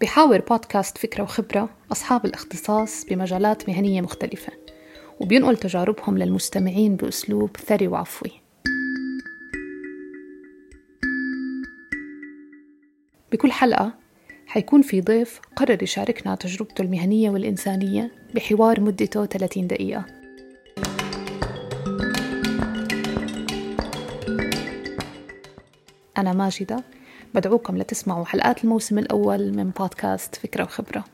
بحاور بودكاست فكرة وخبرة أصحاب الاختصاص بمجالات مهنية مختلفة وبينقل تجاربهم للمستمعين بأسلوب ثري وعفوي. بكل حلقة حيكون في ضيف قرر يشاركنا تجربته المهنية والإنسانية بحوار مدته 30 دقيقة. أنا ماجدة بدعوكم لتسمعوا حلقات الموسم الأول من بودكاست فكرة وخبرة.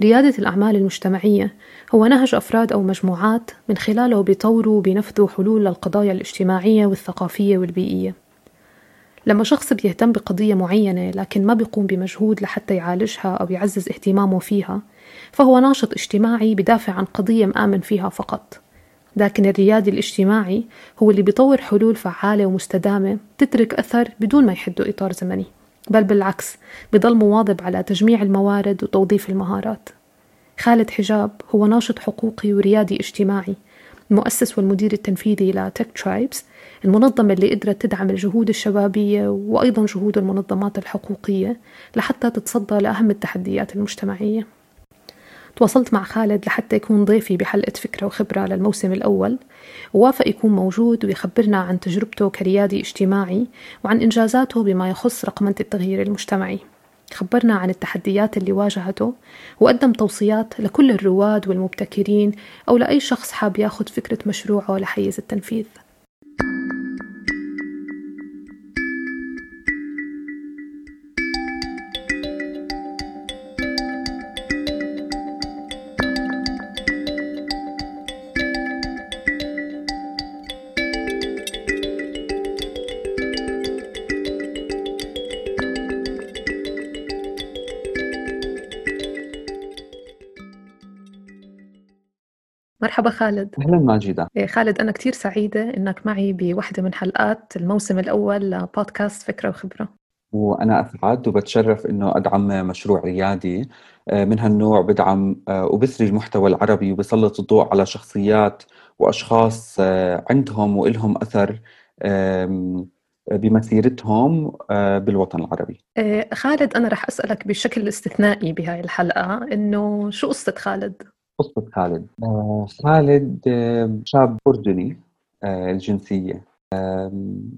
ريادة الأعمال المجتمعية هو نهج أفراد أو مجموعات من خلاله بيطوروا وبينفذوا حلول للقضايا الاجتماعية والثقافية والبيئية. لما شخص بيهتم بقضية معينة لكن ما بيقوم بمجهود لحتى يعالجها أو يعزز اهتمامه فيها فهو ناشط اجتماعي بدافع عن قضية مآمن فيها فقط. لكن الريادي الاجتماعي هو اللي بيطور حلول فعالة ومستدامة تترك أثر بدون ما يحدوا إطار زمني بل بالعكس بضل مواظب على تجميع الموارد وتوظيف المهارات. خالد حجاب هو ناشط حقوقي وريادي اجتماعي المؤسس والمدير التنفيذي لتك ترايبس المنظمة اللي قدرت تدعم الجهود الشبابية وأيضا جهود المنظمات الحقوقية لحتى تتصدى لأهم التحديات المجتمعية. تواصلت مع خالد لحتى يكون ضيفي بحلقة فكرة وخبرة للموسم الأول ووافق يكون موجود ويخبرنا عن تجربته كريادي اجتماعي وعن إنجازاته بما يخص رقمنة التغيير المجتمعي. خبرنا عن التحديات اللي واجهته وقدم توصيات لكل الرواد والمبتكرين أو لأي شخص حاب ياخد فكرة مشروعه لحيز التنفيذ. مرحبا خالد. أهلا ماجدة. إيه، خالد أنا كتير سعيدة إنك معي بوحدة من حلقات الموسم الأول لبودكاست فكرة وخبرة. وأنا أسعد وبتشرف إنه أدعم مشروع ريادي. آه، من هالنوع بدعم آه، وبثري المحتوى العربي وبسلط الضوء على شخصيات وأشخاص آه، عندهم وإلهم أثر بمسيرتهم بالوطن العربي. إيه، خالد أنا رح أسألك بشكل استثنائي بهاي الحلقة إنه شو قصة خالد؟ قصة خالد. آه خالد آه شاب أردني آه الجنسية.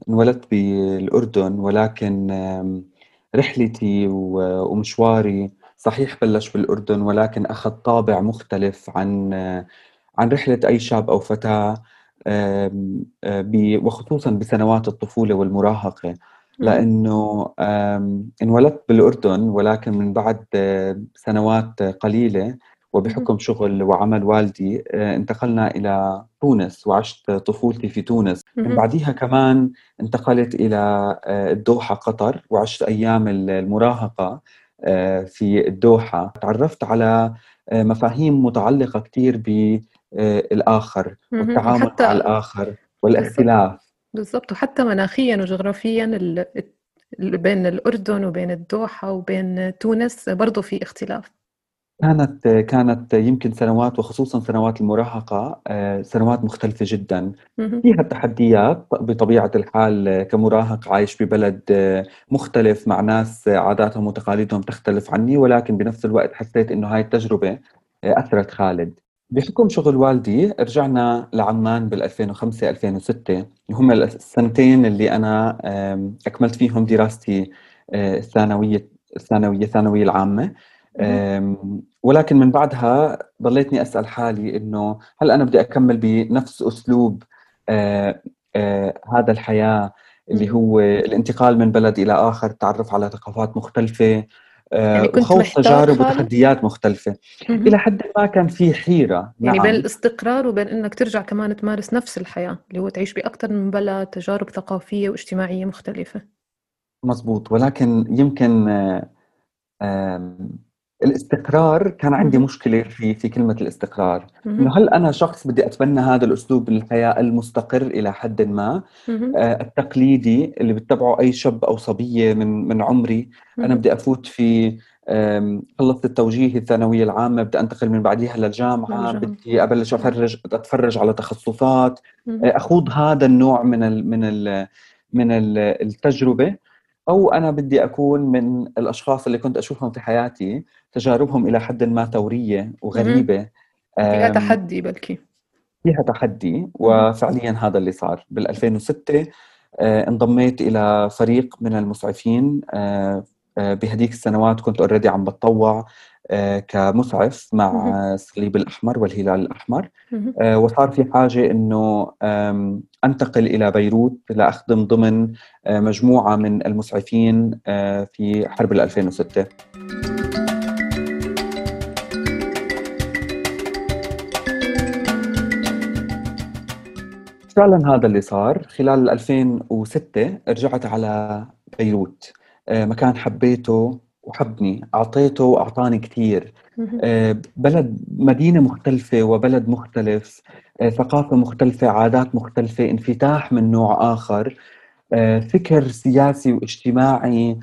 انولدت بالأردن ولكن رحلتي ومشواري صحيح بلش بالأردن ولكن أخذ طابع مختلف عن عن رحلة أي شاب أو فتاة وخصوصا بسنوات الطفولة والمراهقة. لأنه انولدت بالأردن ولكن من بعد سنوات قليلة وبحكم شغل وعمل والدي آه، انتقلنا إلى تونس وعشت طفولتي في تونس. من بعديها كمان انتقلت إلى آه، الدوحة قطر وعشت أيام المراهقة آه، في الدوحة. تعرفت على مفاهيم متعلقة كثير بالآخر والتعامل مع الآخر والإختلاف. بالضبط. وحتى مناخيا وجغرافيا بين الأردن وبين الدوحة وبين تونس برضو في اختلاف. كانت كانت يمكن سنوات وخصوصا سنوات المراهقة آه، سنوات مختلفة جدا. فيها تحديات بطبيعة الحال كمراهق عايش ببلد آه، مختلف مع ناس عاداتهم وتقاليدهم تختلف عني ولكن بنفس الوقت حسيت إنه هاي التجربة آه، أثرت خالد. بحكم شغل والدي رجعنا لعمان بال 2005 2006 هم السنتين اللي أنا أكملت فيهم دراستي الثانوية الثانوية الثانوية العامة. ولكن من بعدها ضليتني أسأل حالي إنه هل أنا بدي أكمل بنفس أسلوب آه، آه، هذا الحياة اللي هو الانتقال من بلد إلى آخر التعرف على ثقافات مختلفة آه، يعني كنت وخوض تجارب وتحديات مختلفة. إلى حد ما كان في حيرة. يعني نعم. بين الاستقرار وبين أنك ترجع كمان تمارس نفس الحياة اللي هو تعيش بأكثر من بلد تجارب ثقافية واجتماعية مختلفة. مزبوط. ولكن يمكن الاستقرار كان عندي مشكلة في في كلمة الاستقرار. إنه هل أنا شخص بدي أتبنى هذا الأسلوب الحياة المستقر إلى حد ما. آه التقليدي اللي بتبعه أي شاب أو صبية من من عمري أنا بدي أفوت في خلصت التوجيه الثانوية العامة بدي أنتقل من بعديها للجامعة. بدي أبلش أفرج أتفرج على تخصصات. مهم. أخوض هذا النوع من ال من ال من ال- التجربة. أو أنا بدي أكون من الأشخاص اللي كنت أشوفهم في حياتي تجاربهم إلى حد ما ثورية وغريبة. فيها تحدي بلكي. فيها تحدي وفعليا هذا اللي صار. بال 2006 آه، انضميت إلى فريق من المسعفين آه، بهديك السنوات كنت اوريدي عم بتطوع آه، كمسعف مع. آه، الصليب الأحمر والهلال الأحمر. آه، وصار في حاجة إنه أنتقل إلى بيروت لأخدم ضمن آه، مجموعة من المسعفين آه، في حرب ال 2006 فعلا هذا اللي صار خلال 2006 رجعت على بيروت آه، مكان حبيته وحبني أعطيته وأعطاني كثير. آه، بلد مدينة مختلفة وبلد مختلف آه، ثقافة مختلفة عادات مختلفة انفتاح من نوع آخر. آه، فكر سياسي واجتماعي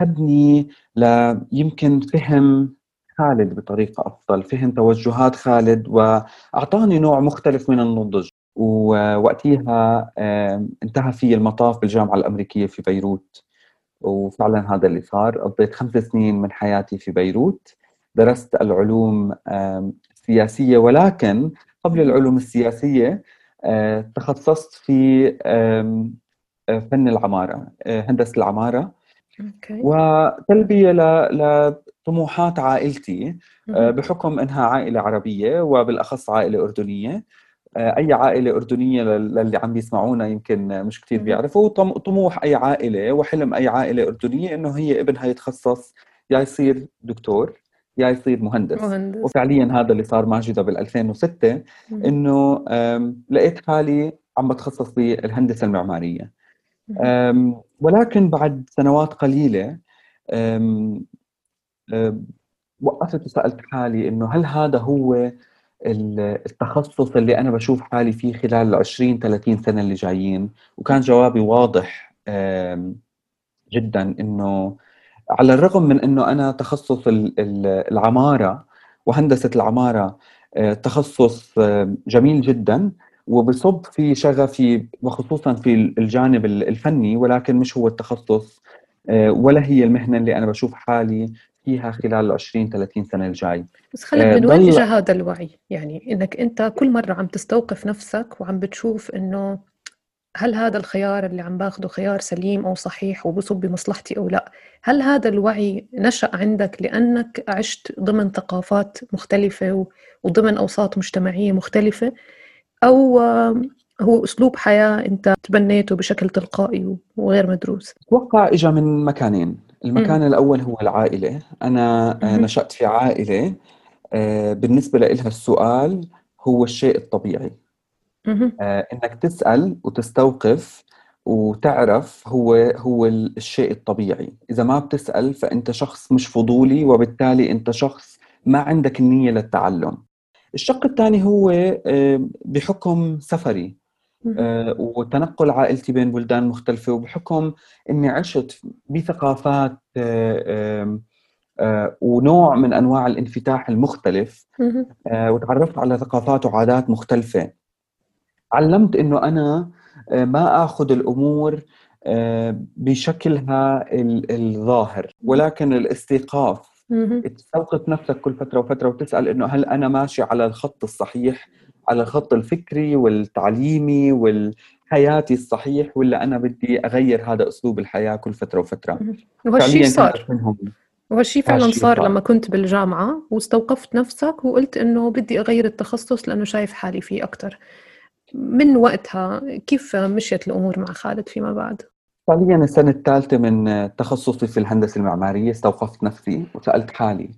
خدني ليمكن فهم خالد بطريقة أفضل فهم توجهات خالد وأعطاني نوع مختلف من النضج. ووقتها انتهى في المطاف بالجامعة الأمريكية في بيروت. وفعلا هذا اللي صار. قضيت خمس سنين من حياتي في بيروت. درست العلوم السياسية ولكن قبل العلوم السياسية آه، تخصصت في آه، فن العمارة آه، هندسة العمارة. وتلبية لطموحات عائلتي. بحكم إنها عائلة عربية وبالأخص عائلة أردنية. آه، أي عائلة أردنية لل- للي عم بيسمعونا يمكن مش كثير. بيعرفوا طم- طموح أي عائلة وحلم أي عائلة أردنية إنه هي ابنها يتخصص يا يصير دكتور يا يصير مهندس مهندس وفعليا هذا اللي صار ماجدة بال 2006 مهم. إنه لقيت حالي عم بتخصص بالهندسه المعمارية ولكن بعد سنوات قليلة أم، أم، وقفت وسألت حالي إنه هل هذا هو التخصص اللي أنا بشوف حالي فيه خلال ال 20 30 سنة اللي جايين. وكان جوابي واضح جدا إنه على الرغم من إنه أنا تخصص ال- ال- العمارة وهندسة العمارة آه، تخصص جميل جدا وبصب في شغفي وخصوصا في الجانب الفني ولكن مش هو التخصص آه، ولا هي المهنة اللي أنا بشوف حالي فيها خلال ال 20 30 سنة الجاي بس آه، من وين ضل اجى هذا الوعي؟ يعني إنك أنت كل مرة عم تستوقف نفسك وعم بتشوف إنه هل هذا الخيار اللي عم باخده خيار سليم أو صحيح وبصب بمصلحتي أو لا؟ هل هذا الوعي نشأ عندك لأنك عشت ضمن ثقافات مختلفة و- وضمن أوساط مجتمعية مختلفة أو آم، هو أسلوب حياة أنت تبنيته بشكل تلقائي وغير مدروس؟ أتوقع إجا من مكانين المكان الأول هو العائلة. أنا آه، مهم. نشأت في عائلة آه، بالنسبة لها السؤال هو الشيء الطبيعي. مهم. آه، إنك تسأل وتستوقف وتعرف هو هو ال- الشيء الطبيعي. إذا ما بتسأل فأنت شخص مش فضولي وبالتالي أنت شخص ما عندك النية للتعلم. الشق الثاني هو بحكم سفري. آه، وتنقل عائلتي بين بلدان مختلفة وبحكم إني عشت بثقافات آه، آه، ونوع من أنواع الانفتاح المختلف وتعرفت على ثقافات وعادات مختلفة. علمت إنه أنا آه، ما آخذ الأمور آه، بشكلها ال- الظاهر ولكن الاستيقاف. تستوقف نفسك كل فترة وفترة وتسأل إنه هل أنا ماشي على الخط الصحيح؟ على الخط الفكري والتعليمي والحياتي الصحيح ولا أنا بدي أغير هذا أسلوب الحياة كل فترة وفترة. وهالشيء صار وهالشيء فعلا صار لما كنت بالجامعة واستوقفت نفسك وقلت إنه بدي أغير التخصص لأنه شايف حالي فيه أكتر. من وقتها كيف مشيت الأمور مع خالد فيما بعد؟ فعليا السنة الثالثة من تخصصي في الهندسة المعمارية استوقفت نفسي وسألت حالي.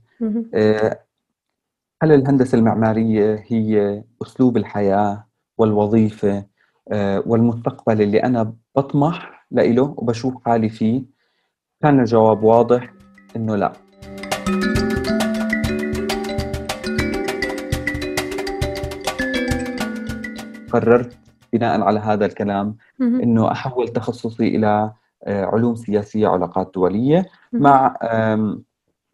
هل الهندسة المعمارية هي أسلوب الحياة والوظيفة آه، والمستقبل اللي أنا بطمح لإله وبشوف حالي فيه؟ كان الجواب واضح إنه لا قررت بناء على هذا الكلام مهم. إنه أحول تخصصي إلى آه، علوم سياسية علاقات دولية مهم. مع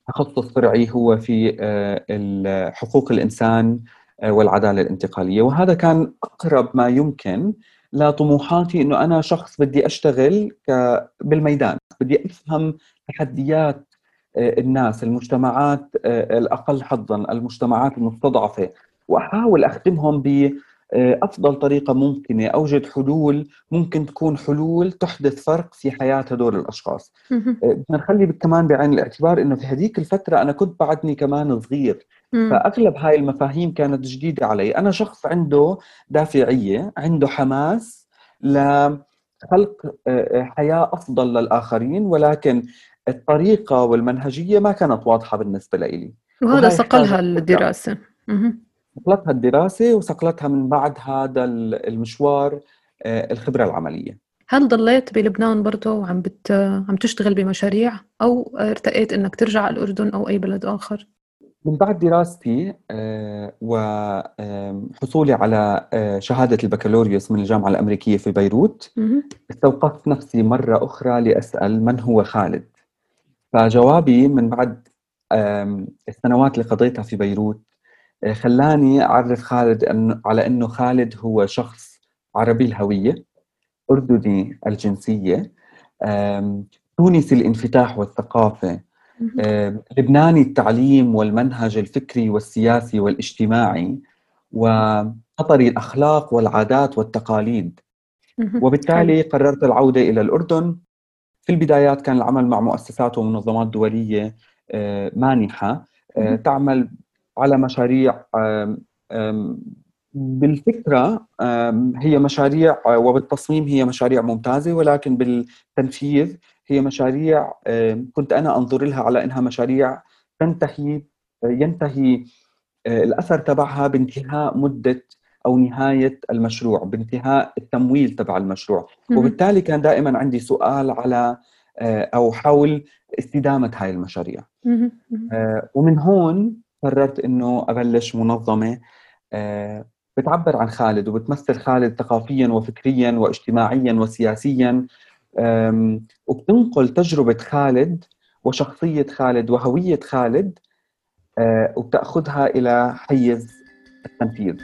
تخصص فرعي هو في حقوق الإنسان والعدالة الانتقالية. وهذا كان أقرب ما يمكن لطموحاتي إنه أنا شخص بدي أشتغل بالميدان. بدي أفهم تحديات آه، الناس المجتمعات آه، الأقل حظا المجتمعات المستضعفة وأحاول أخدمهم بافضل طريقة ممكنة أوجد حلول ممكن تكون حلول تحدث فرق في حياة هدول الأشخاص. آه، بدنا نخلي كمان بعين الاعتبار إنه في هذيك الفترة أنا كنت بعدني كمان صغير. فأغلب هاي المفاهيم كانت جديدة علي. أنا شخص عنده دافعية عنده حماس لخلق حياة أفضل للآخرين ولكن الطريقة والمنهجية ما كانت واضحة بالنسبة لي. وهذا صقلها الدراسة. صقلتها الدراسة وصقلتها من بعد هذا المشوار الخبرة العملية. هل ضليت بلبنان برضه وعم بت... عم تشتغل بمشاريع أو ارتقيت إنك ترجع على الأردن أو أي بلد آخر؟ من بعد دراستي آه، وحصولي على آه، شهادة البكالوريوس من الجامعة الأمريكية في بيروت استوقفت نفسي مرة أخرى لأسأل من هو خالد. فجوابي من بعد السنوات اللي قضيتها في بيروت آه، خلاني أعرف خالد على أنه خالد هو شخص عربي الهوية أردني الجنسية تونسي الانفتاح والثقافة لبناني التعليم والمنهج الفكري والسياسي والاجتماعي وقطري الأخلاق والعادات والتقاليد. وبالتالي قررت العودة إلى الأردن. في البدايات كان العمل مع مؤسسات ومنظمات دولية آه، مانحة آه، تعمل على مشاريع بالفكرة هي مشاريع وبالتصميم هي مشاريع ممتازة ولكن بالتنفيذ هي مشاريع كنت أنا أنظر لها على أنها مشاريع تنتهي ينتهي آه، الأثر تبعها بانتهاء مدة أو نهاية المشروع بانتهاء التمويل تبع المشروع. وبالتالي كان دائما عندي سؤال على آه، أو حول استدامة هاي المشاريع. آه، ومن هون قررت أنه أبلش منظمة بتعبر عن خالد وبتمثل خالد ثقافيا وفكريا واجتماعيا وسياسيا وبتنقل تجربة خالد وشخصية خالد وهوية خالد أه، وبتأخذها إلى حيز التنفيذ.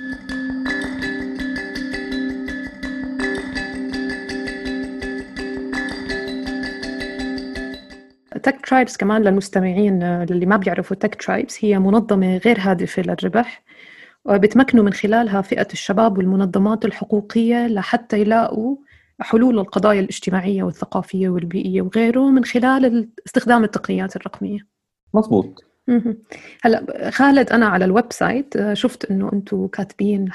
Tech Tribes كمان للمستمعين اللي ما بيعرفوا Tech Tribes هي منظمة غير هادفة للربح. وبتمكنوا من خلالها فئة الشباب والمنظمات الحقوقية لحتى يلاقوا حلول القضايا الاجتماعية والثقافية والبيئية وغيره من خلال استخدام التقنيات الرقمية. مضبوط هلا خالد أنا على ال website آه، شفت إنه أنتم كاتبين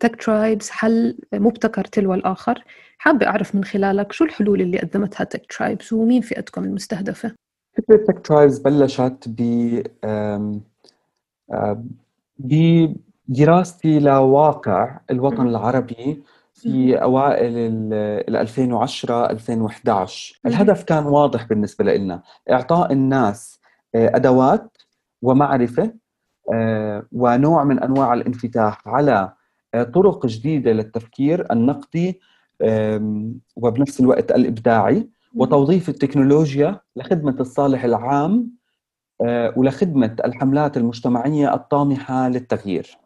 Tech Tribes حل مبتكر تلو الآخر. حابة أعرف من خلالك شو الحلول اللي قدمتها Tech Tribes ومين فئتكم المستهدفة؟ فكرة Tech Tribes بلشت ب بدراستي لواقع الوطن العربي في أوائل ال 2010 2011 الهدف كان واضح بالنسبة لنا. إعطاء الناس آه، أدوات ومعرفة آه، ونوع من أنواع الانفتاح على آه، طرق جديدة للتفكير النقدي وبنفس الوقت الإبداعي. وتوظيف التكنولوجيا لخدمة الصالح العام ولخدمة الحملات المجتمعية الطامحة للتغيير.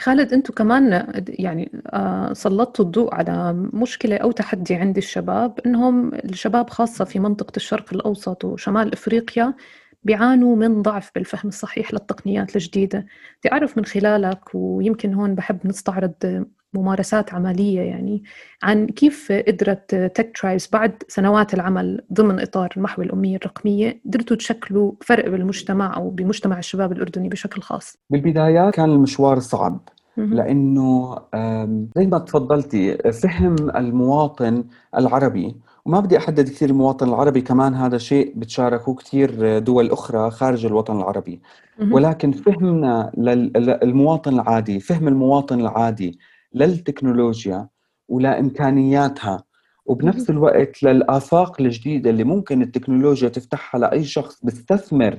خالد أنتم كمان يعني آه، سلطتوا الضوء على مشكلة أو تحدي عند الشباب إنهم الشباب خاصة في منطقة الشرق الأوسط وشمال إفريقيا بيعانوا من ضعف بالفهم الصحيح للتقنيات الجديدة. بدي اعرف من خلالك ويمكن هون بحب نستعرض ممارسات عملية يعني عن كيف قدرت تك ترايبس بعد سنوات العمل ضمن إطار المحو الأمية الرقمية قدرتوا تشكلوا فرق بالمجتمع أو بمجتمع الشباب الأردني بشكل خاص؟ بالبدايات كان المشوار صعب لأنه زي ما تفضلتي فهم المواطن العربي وما بدي أحدد كثير المواطن العربي كمان هذا شيء بتشاركه كثير دول أخرى خارج الوطن العربي. ولكن فهمنا للمواطن العادي فهم المواطن العادي للتكنولوجيا ولامكانياتها وبنفس الوقت للآفاق الجديدة اللي ممكن التكنولوجيا تفتحها لأي شخص بيستثمر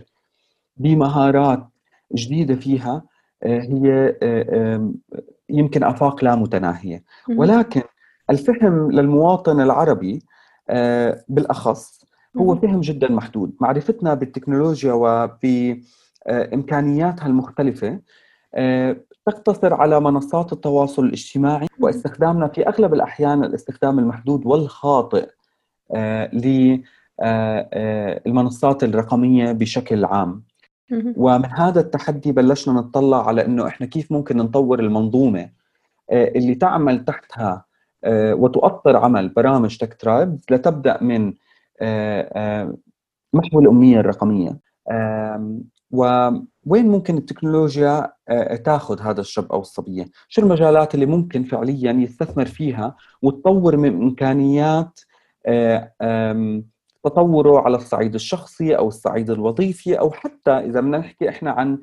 بمهارات جديدة فيها آه، هي آه، يمكن آفاق لا متناهية. ولكن الفهم للمواطن العربي آه، بالأخص هو فهم جدا محدود. معرفتنا بالتكنولوجيا وبإمكانياتها المختلفة آه، تقتصر على منصات التواصل الاجتماعي واستخدامنا في أغلب الأحيان الاستخدام المحدود والخاطئ آه، للمنصات الرقمية بشكل عام. ومن هذا التحدي بلشنا نطلع على إنه إحنا كيف ممكن نطور المنظومة اللي تعمل تحتها وتؤطر عمل برامج تك ترايب لتبدأ من محو الأمية الرقمية. وين ممكن التكنولوجيا تاخذ هذا الشاب أو الصبية؟ شو المجالات اللي ممكن فعليا يستثمر فيها وتطور من إمكانيات تطوره على الصعيد الشخصي أو الصعيد الوظيفي أو حتى إذا بدنا نحكي إحنا عن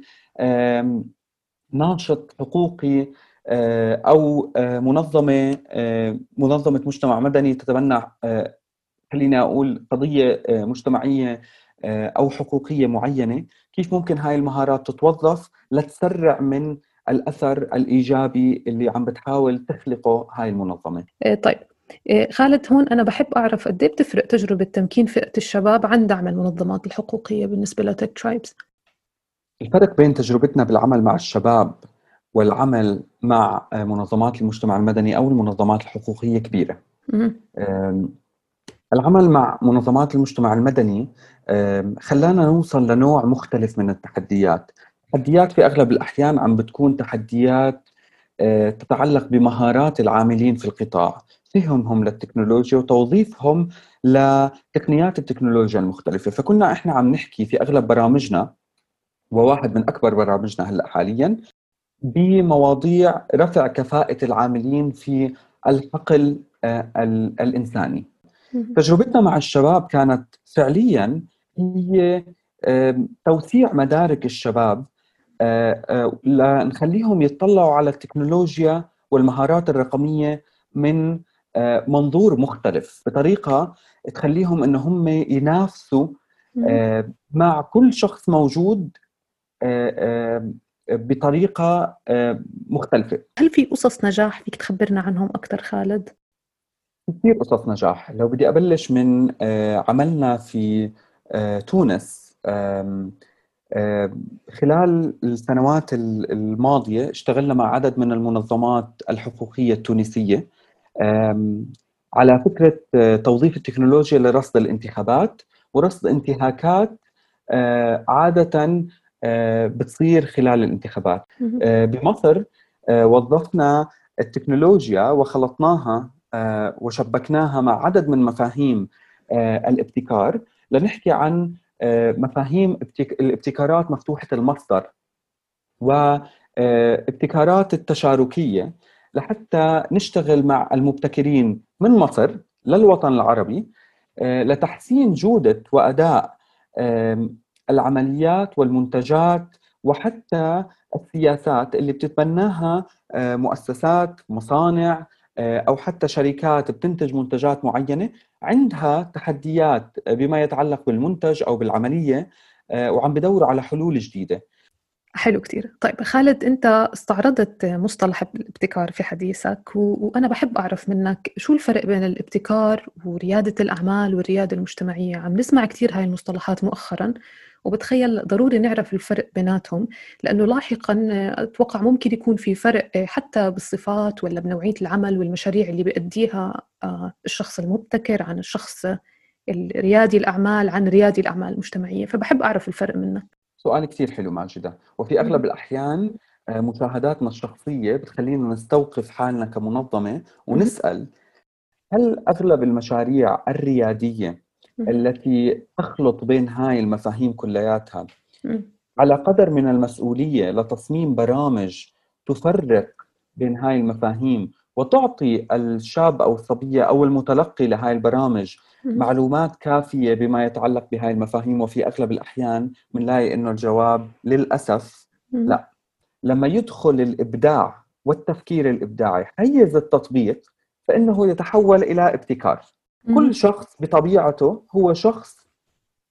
ناشط حقوقي أو منظمة منظمة مجتمع مدني تتبنى خليني أقول قضية مجتمعية أو حقوقية معينة. كيف ممكن هاي المهارات تتوظف لتسرع من الأثر الإيجابي اللي عم بتحاول تخلقه هاي المنظمة؟ طيب. إيه، خالد هون أنا بحب أعرف قد إيه بتفرق تجربة تمكين فئة الشباب عن دعم المنظمات الحقوقية بالنسبة لتك ترايبز؟ الفرق بين تجربتنا بالعمل مع الشباب والعمل مع منظمات المجتمع المدني أو المنظمات الحقوقية كبيرة. العمل مع منظمات المجتمع المدني خلانا نوصل لنوع مختلف من التحديات. تحديات في أغلب الأحيان عم بتكون تحديات آه، تتعلق بمهارات العاملين في القطاع. فهمهم للتكنولوجيا وتوظيفهم لتقنيات التكنولوجيا المختلفة. فكنا إحنا عم نحكي في أغلب برامجنا وواحد من أكبر برامجنا هلأ حاليا بمواضيع رفع كفاءة العاملين في الحقل آه، الإنساني. تجربتنا مع الشباب كانت فعليا هي توسيع مدارك الشباب لنخليهم يطلعوا على التكنولوجيا والمهارات الرقمية من منظور مختلف بطريقة تخليهم إن هم ينافسوا مع كل شخص موجود بطريقة مختلفة. هل في قصص نجاح فيك تخبرنا عنهم أكثر خالد؟ كثير قصص نجاح. لو بدي أبلش من عملنا في تونس خلال السنوات الماضية اشتغلنا مع عدد من المنظمات الحقوقية التونسية على فكرة آه، توظيف التكنولوجيا لرصد الانتخابات ورصد انتهاكات آه، عادة آه، بتصير خلال الانتخابات. بمصر وظفنا التكنولوجيا وخلطناها وشبكناها مع عدد من مفاهيم الابتكار. لنحكي عن مفاهيم الابتكارات مفتوحة المصدر وابتكارات التشاركية. لحتى نشتغل مع المبتكرين من مصر للوطن العربي آه، لتحسين جودة وأداء العمليات والمنتجات وحتى السياسات اللي بتتبناها آه، مؤسسات مصانع آه، أو حتى شركات بتنتج منتجات معينة عندها تحديات بما يتعلق بالمنتج أو بالعملية وعم بدوروا على حلول جديدة. حلو كتير. طيب خالد أنت استعرضت مصطلح الابتكار في حديثك و... وأنا بحب أعرف منك شو الفرق بين الابتكار وريادة الأعمال والريادة المجتمعية؟ عم نسمع كتير هاي المصطلحات مؤخرا وبتخيل ضروري نعرف الفرق بيناتهم لأنه لاحقا أتوقع ممكن يكون في فرق حتى بالصفات ولا بنوعية العمل والمشاريع اللي بيأديها آه، الشخص المبتكر عن الشخص الريادي الأعمال عن ريادي الأعمال المجتمعية. فبحب أعرف الفرق منك. سؤال كثير حلو ماجدة وفي أغلب الأحيان آه، مشاهداتنا الشخصية بتخلينا نستوقف حالنا كمنظمة ونسأل هل أغلب المشاريع الريادية التي تخلط بين هاي المفاهيم كلياتها على قدر من المسؤولية لتصميم برامج تفرق بين هاي المفاهيم وتعطي الشاب أو الصبية أو المتلقي لهاي البرامج معلومات كافية بما يتعلق بهاي المفاهيم وفي أغلب الأحيان بنلاقي إنه الجواب للأسف لا. لما يدخل الإبداع والتفكير الإبداعي حيز التطبيق فإنه يتحول إلى ابتكار. كل شخص بطبيعته هو شخص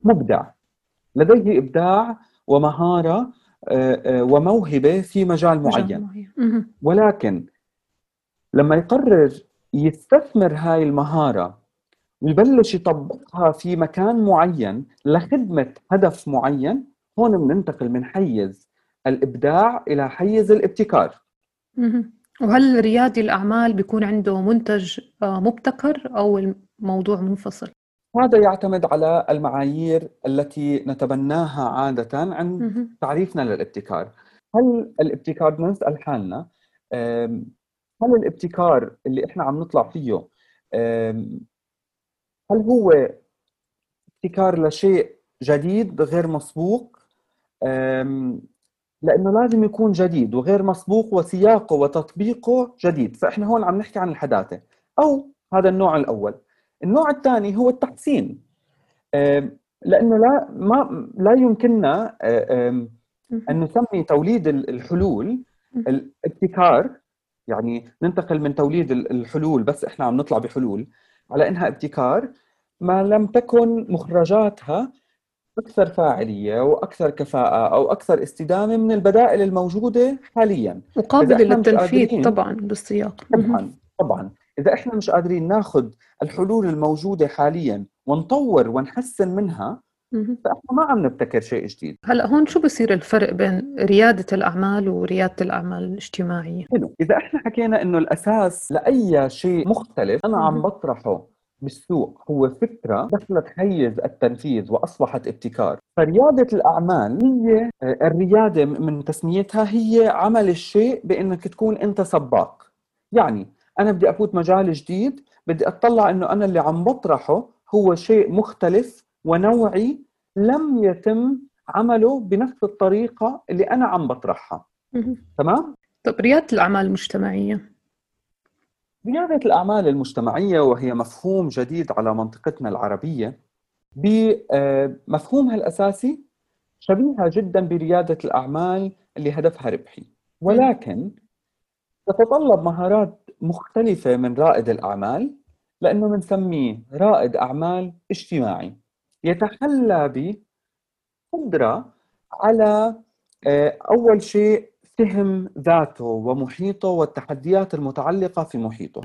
مبدع. لديه إبداع ومهارة آه، آه، وموهبة في مجال معين. ولكن لما يقرر يستثمر هاي المهارة ويبلش يطبقها في مكان معين لخدمة هدف معين هون بننتقل من حيز الإبداع إلى حيز الابتكار. وهل ريادي الأعمال بيكون عنده منتج آه، مبتكر أو الموضوع منفصل؟ هذا يعتمد على المعايير التي نتبناها عادة عند تعريفنا للابتكار. هل الابتكار بدنا نسأل حالنا هل الابتكار اللي إحنا عم نطلع فيه هل هو ابتكار لشيء جديد غير مسبوق؟ لأنه لازم يكون جديد وغير مسبوق وسياقه وتطبيقه جديد. فإحنا هون عم نحكي عن الحداثة أو هذا النوع الأول. النوع الثاني هو التحسين لأنه لا ما لا يمكننا أن نسمي توليد الحلول الابتكار يعني ننتقل من توليد الحلول بس إحنا عم نطلع بحلول على إنها ابتكار ما لم تكن مخرجاتها أكثر فاعلية وأكثر كفاءة أو أكثر استدامة من البدائل الموجودة حاليا. وقابله للتنفيذ طبعا بالسياق. طبعا طبعا. إذا إحنا مش قادرين ناخذ الحلول الموجودة حاليا ونطور ونحسن منها فإحنا ما عم نبتكر شيء جديد. هلأ هون شو بصير الفرق بين ريادة الأعمال وريادة الأعمال الاجتماعية؟ حلو. إذا إحنا حكينا إنه الأساس لأي شيء مختلف أنا عم بطرحه بالسوق هو فكرة دخلت حيز التنفيذ وأصبحت ابتكار. فريادة الأعمال هي الريادة من تسميتها هي عمل الشيء بأنك تكون أنت سباق. يعني أنا بدي أفوت مجال جديد بدي أطلع أنه أنا اللي عم بطرحه هو شيء مختلف ونوعي لم يتم عمله بنفس الطريقة اللي أنا عم بطرحها. تمام؟ طب ريادة الأعمال المجتمعية؟ ريادة الأعمال المجتمعية وهي مفهوم جديد على منطقتنا العربية بمفهومها الأساسي شبيهة جدا بريادة الأعمال اللي هدفها ربحي. ولكن تتطلب مهارات مختلفة من رائد الأعمال لأنه بنسميه رائد أعمال اجتماعي. يتحلى بقدرة على آه، أول شيء فهم ذاته ومحيطه والتحديات المتعلقة في محيطه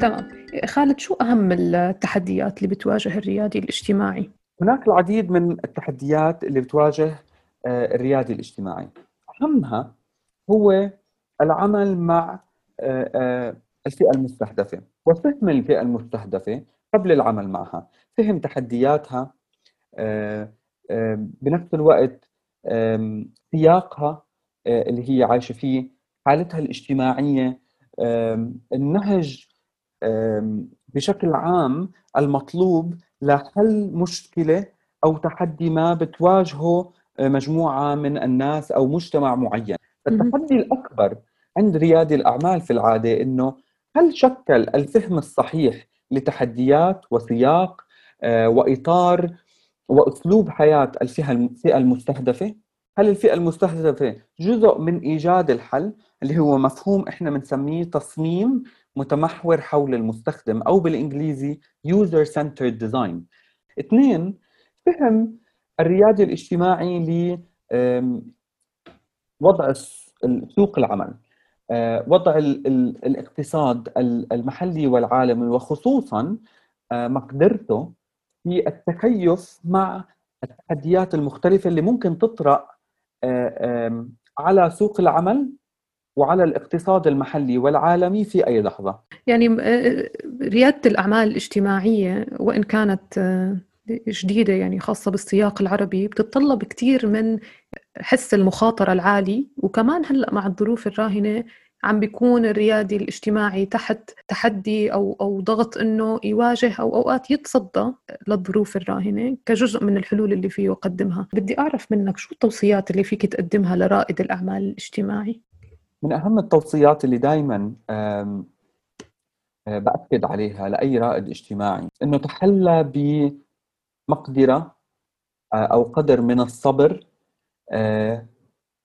تمام خالد شو أهم التحديات اللي بتواجه الريادي الاجتماعي؟ هناك العديد من التحديات اللي بتواجه الريادي الاجتماعي. أهمها هو العمل مع آه، آه، الفئة المستهدفة وفهم الفئة المستهدفة قبل العمل معها فهم تحدياتها بنفس الوقت سياقها اللي هي عايشة فيه حالتها الاجتماعية النهج بشكل عام المطلوب لحل مشكلة أو تحدي ما بتواجهه مجموعة من الناس أو مجتمع معين. التحدي الأكبر عند ريادي الأعمال في العادة أنه هل شكل الفهم الصحيح لتحديات وسياق آه، وإطار وأسلوب حياة الفئة المستهدفة؟ هل الفئة المستهدفة جزء من إيجاد الحل اللي هو مفهوم إحنا بنسميه تصميم متمحور حول المستخدم أو بالإنجليزي User Centered Design اثنين فهم الريادي الاجتماعي ل وضع سوق العمل. آه، وضع الاقتصاد المحلي والعالمي وخصوصا آه، مقدرته في التكيف مع التحديات المختلفة اللي ممكن تطرأ آه، على سوق العمل وعلى الاقتصاد المحلي والعالمي في أي لحظة. يعني ريادة الأعمال الاجتماعية وإن كانت جديدة يعني خاصة بالسياق العربي بتتطلب كثير من حس المخاطرة العالي وكمان هلأ مع الظروف الراهنة عم بيكون الريادي الاجتماعي تحت تحدي أو أو ضغط إنه يواجه أو أوقات يتصدى للظروف الراهنة كجزء من الحلول اللي فيه يقدمها بدي أعرف منك شو التوصيات اللي فيك تقدمها لرائد الأعمال الاجتماعي؟ من أهم التوصيات اللي دائما بأكد عليها لأي رائد اجتماعي إنه تحلى بمقدرة أو قدر من الصبر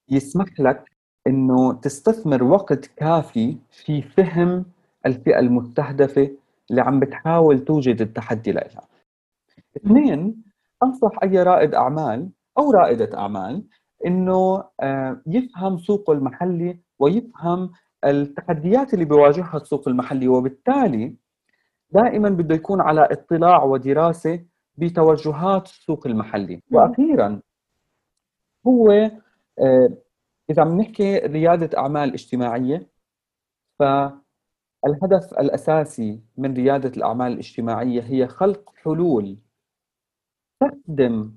يسمح لك إنه تستثمر وقت كافي في فهم الفئة المستهدفة اللي عم بتحاول توجد التحدي لها. اثنين أنصح أي رائد أعمال أو رائدة أعمال إنه آه، يفهم سوقه المحلي ويفهم التحديات اللي بيواجهها السوق المحلي وبالتالي دائما بده يكون على اطلاع ودراسة بتوجهات السوق المحلي. وأخيرا هو آه، إذا بنحكي ريادة أعمال اجتماعية فالهدف الأساسي من ريادة الأعمال الاجتماعية هي خلق حلول تخدم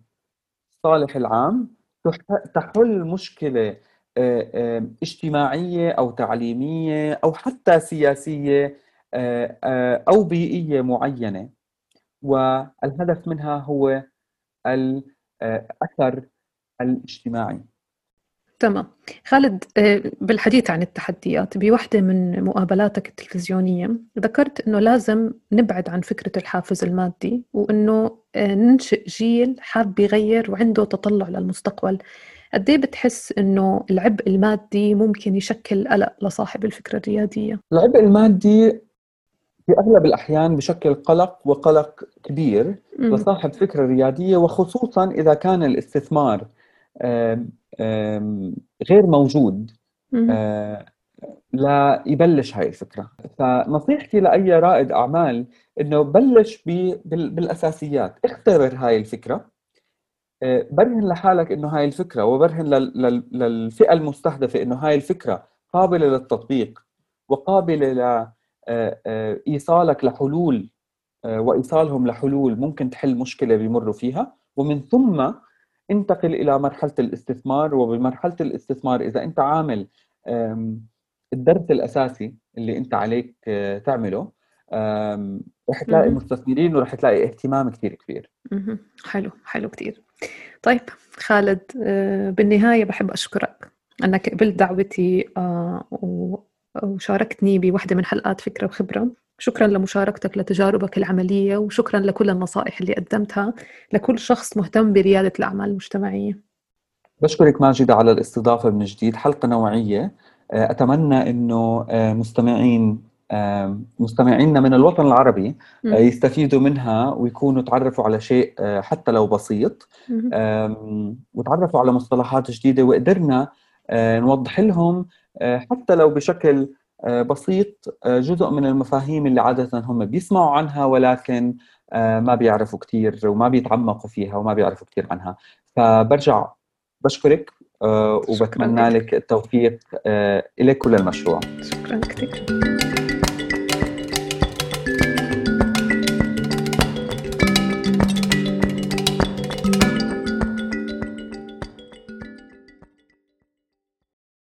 الصالح العام تحل مشكلة آه، آه، اجتماعية أو تعليمية أو حتى سياسية أو بيئية معينة. والهدف منها هو الاثر الاجتماعي. تمام. خالد آه، بالحديث عن التحديات بوحدة من مقابلاتك التلفزيونية ذكرت أنه لازم نبعد عن فكرة الحافز المادي وأنه آه، ننشئ جيل حاب يغير وعنده تطلع للمستقبل. قد إيه بتحس إنه العبء المادي ممكن يشكل قلق لصاحب الفكرة الريادية؟ العبء المادي في أغلب الأحيان بشكل قلق وقلق كبير لصاحب فكرة رياديه وخصوصا إذا كان الاستثمار غير موجود آه، لا يبلش هاي الفكرة. فنصيحتي لأي رائد أعمال إنه بلش بالأساسيات. اختبر هاي الفكرة. آه، برهن لحالك إنه هاي الفكرة وبرهن للفئة المستهدفة إنه هاي الفكرة قابلة للتطبيق وقابلة ل إيصالك لحلول وإيصالهم لحلول ممكن تحل مشكلة بيمروا فيها. ومن ثم انتقل إلى مرحلة الاستثمار. وبمرحلة الاستثمار إذا أنت عامل الدرس الأساسي اللي أنت عليك آه، تعمله رح تلاقي مستثمرين ورح تلاقي اهتمام كثير كبير. حلو حلو كثير طيب خالد آه، بالنهاية بحب أشكرك. انك قبلت دعوتي آه، وشاركتني بوحدة من حلقات فكرة وخبرة. شكرا لمشاركتك لتجاربك العملية وشكرا لكل النصائح اللي قدمتها. لكل شخص مهتم بريادة الأعمال المجتمعية. بشكرك ماجدة على الاستضافة من جديد. حلقة نوعية. آه، أتمنى أنه آه، مستمعين آه، مستمعينا من الوطن العربي يستفيدوا منها ويكونوا تعرفوا على شيء حتى لو بسيط. وتعرفوا على مصطلحات جديدة. وقدرنا نوضح لهم حتى لو بشكل آه، بسيط آه، جزء من المفاهيم اللي عادة هم بيسمعوا عنها ولكن آه، ما بيعرفوا كثير وما بيتعمقوا فيها وما بيعرفوا كثير عنها. فبرجع بشكرك وبتمنى لك. التوفيق لك وللمشروع شكرا كثير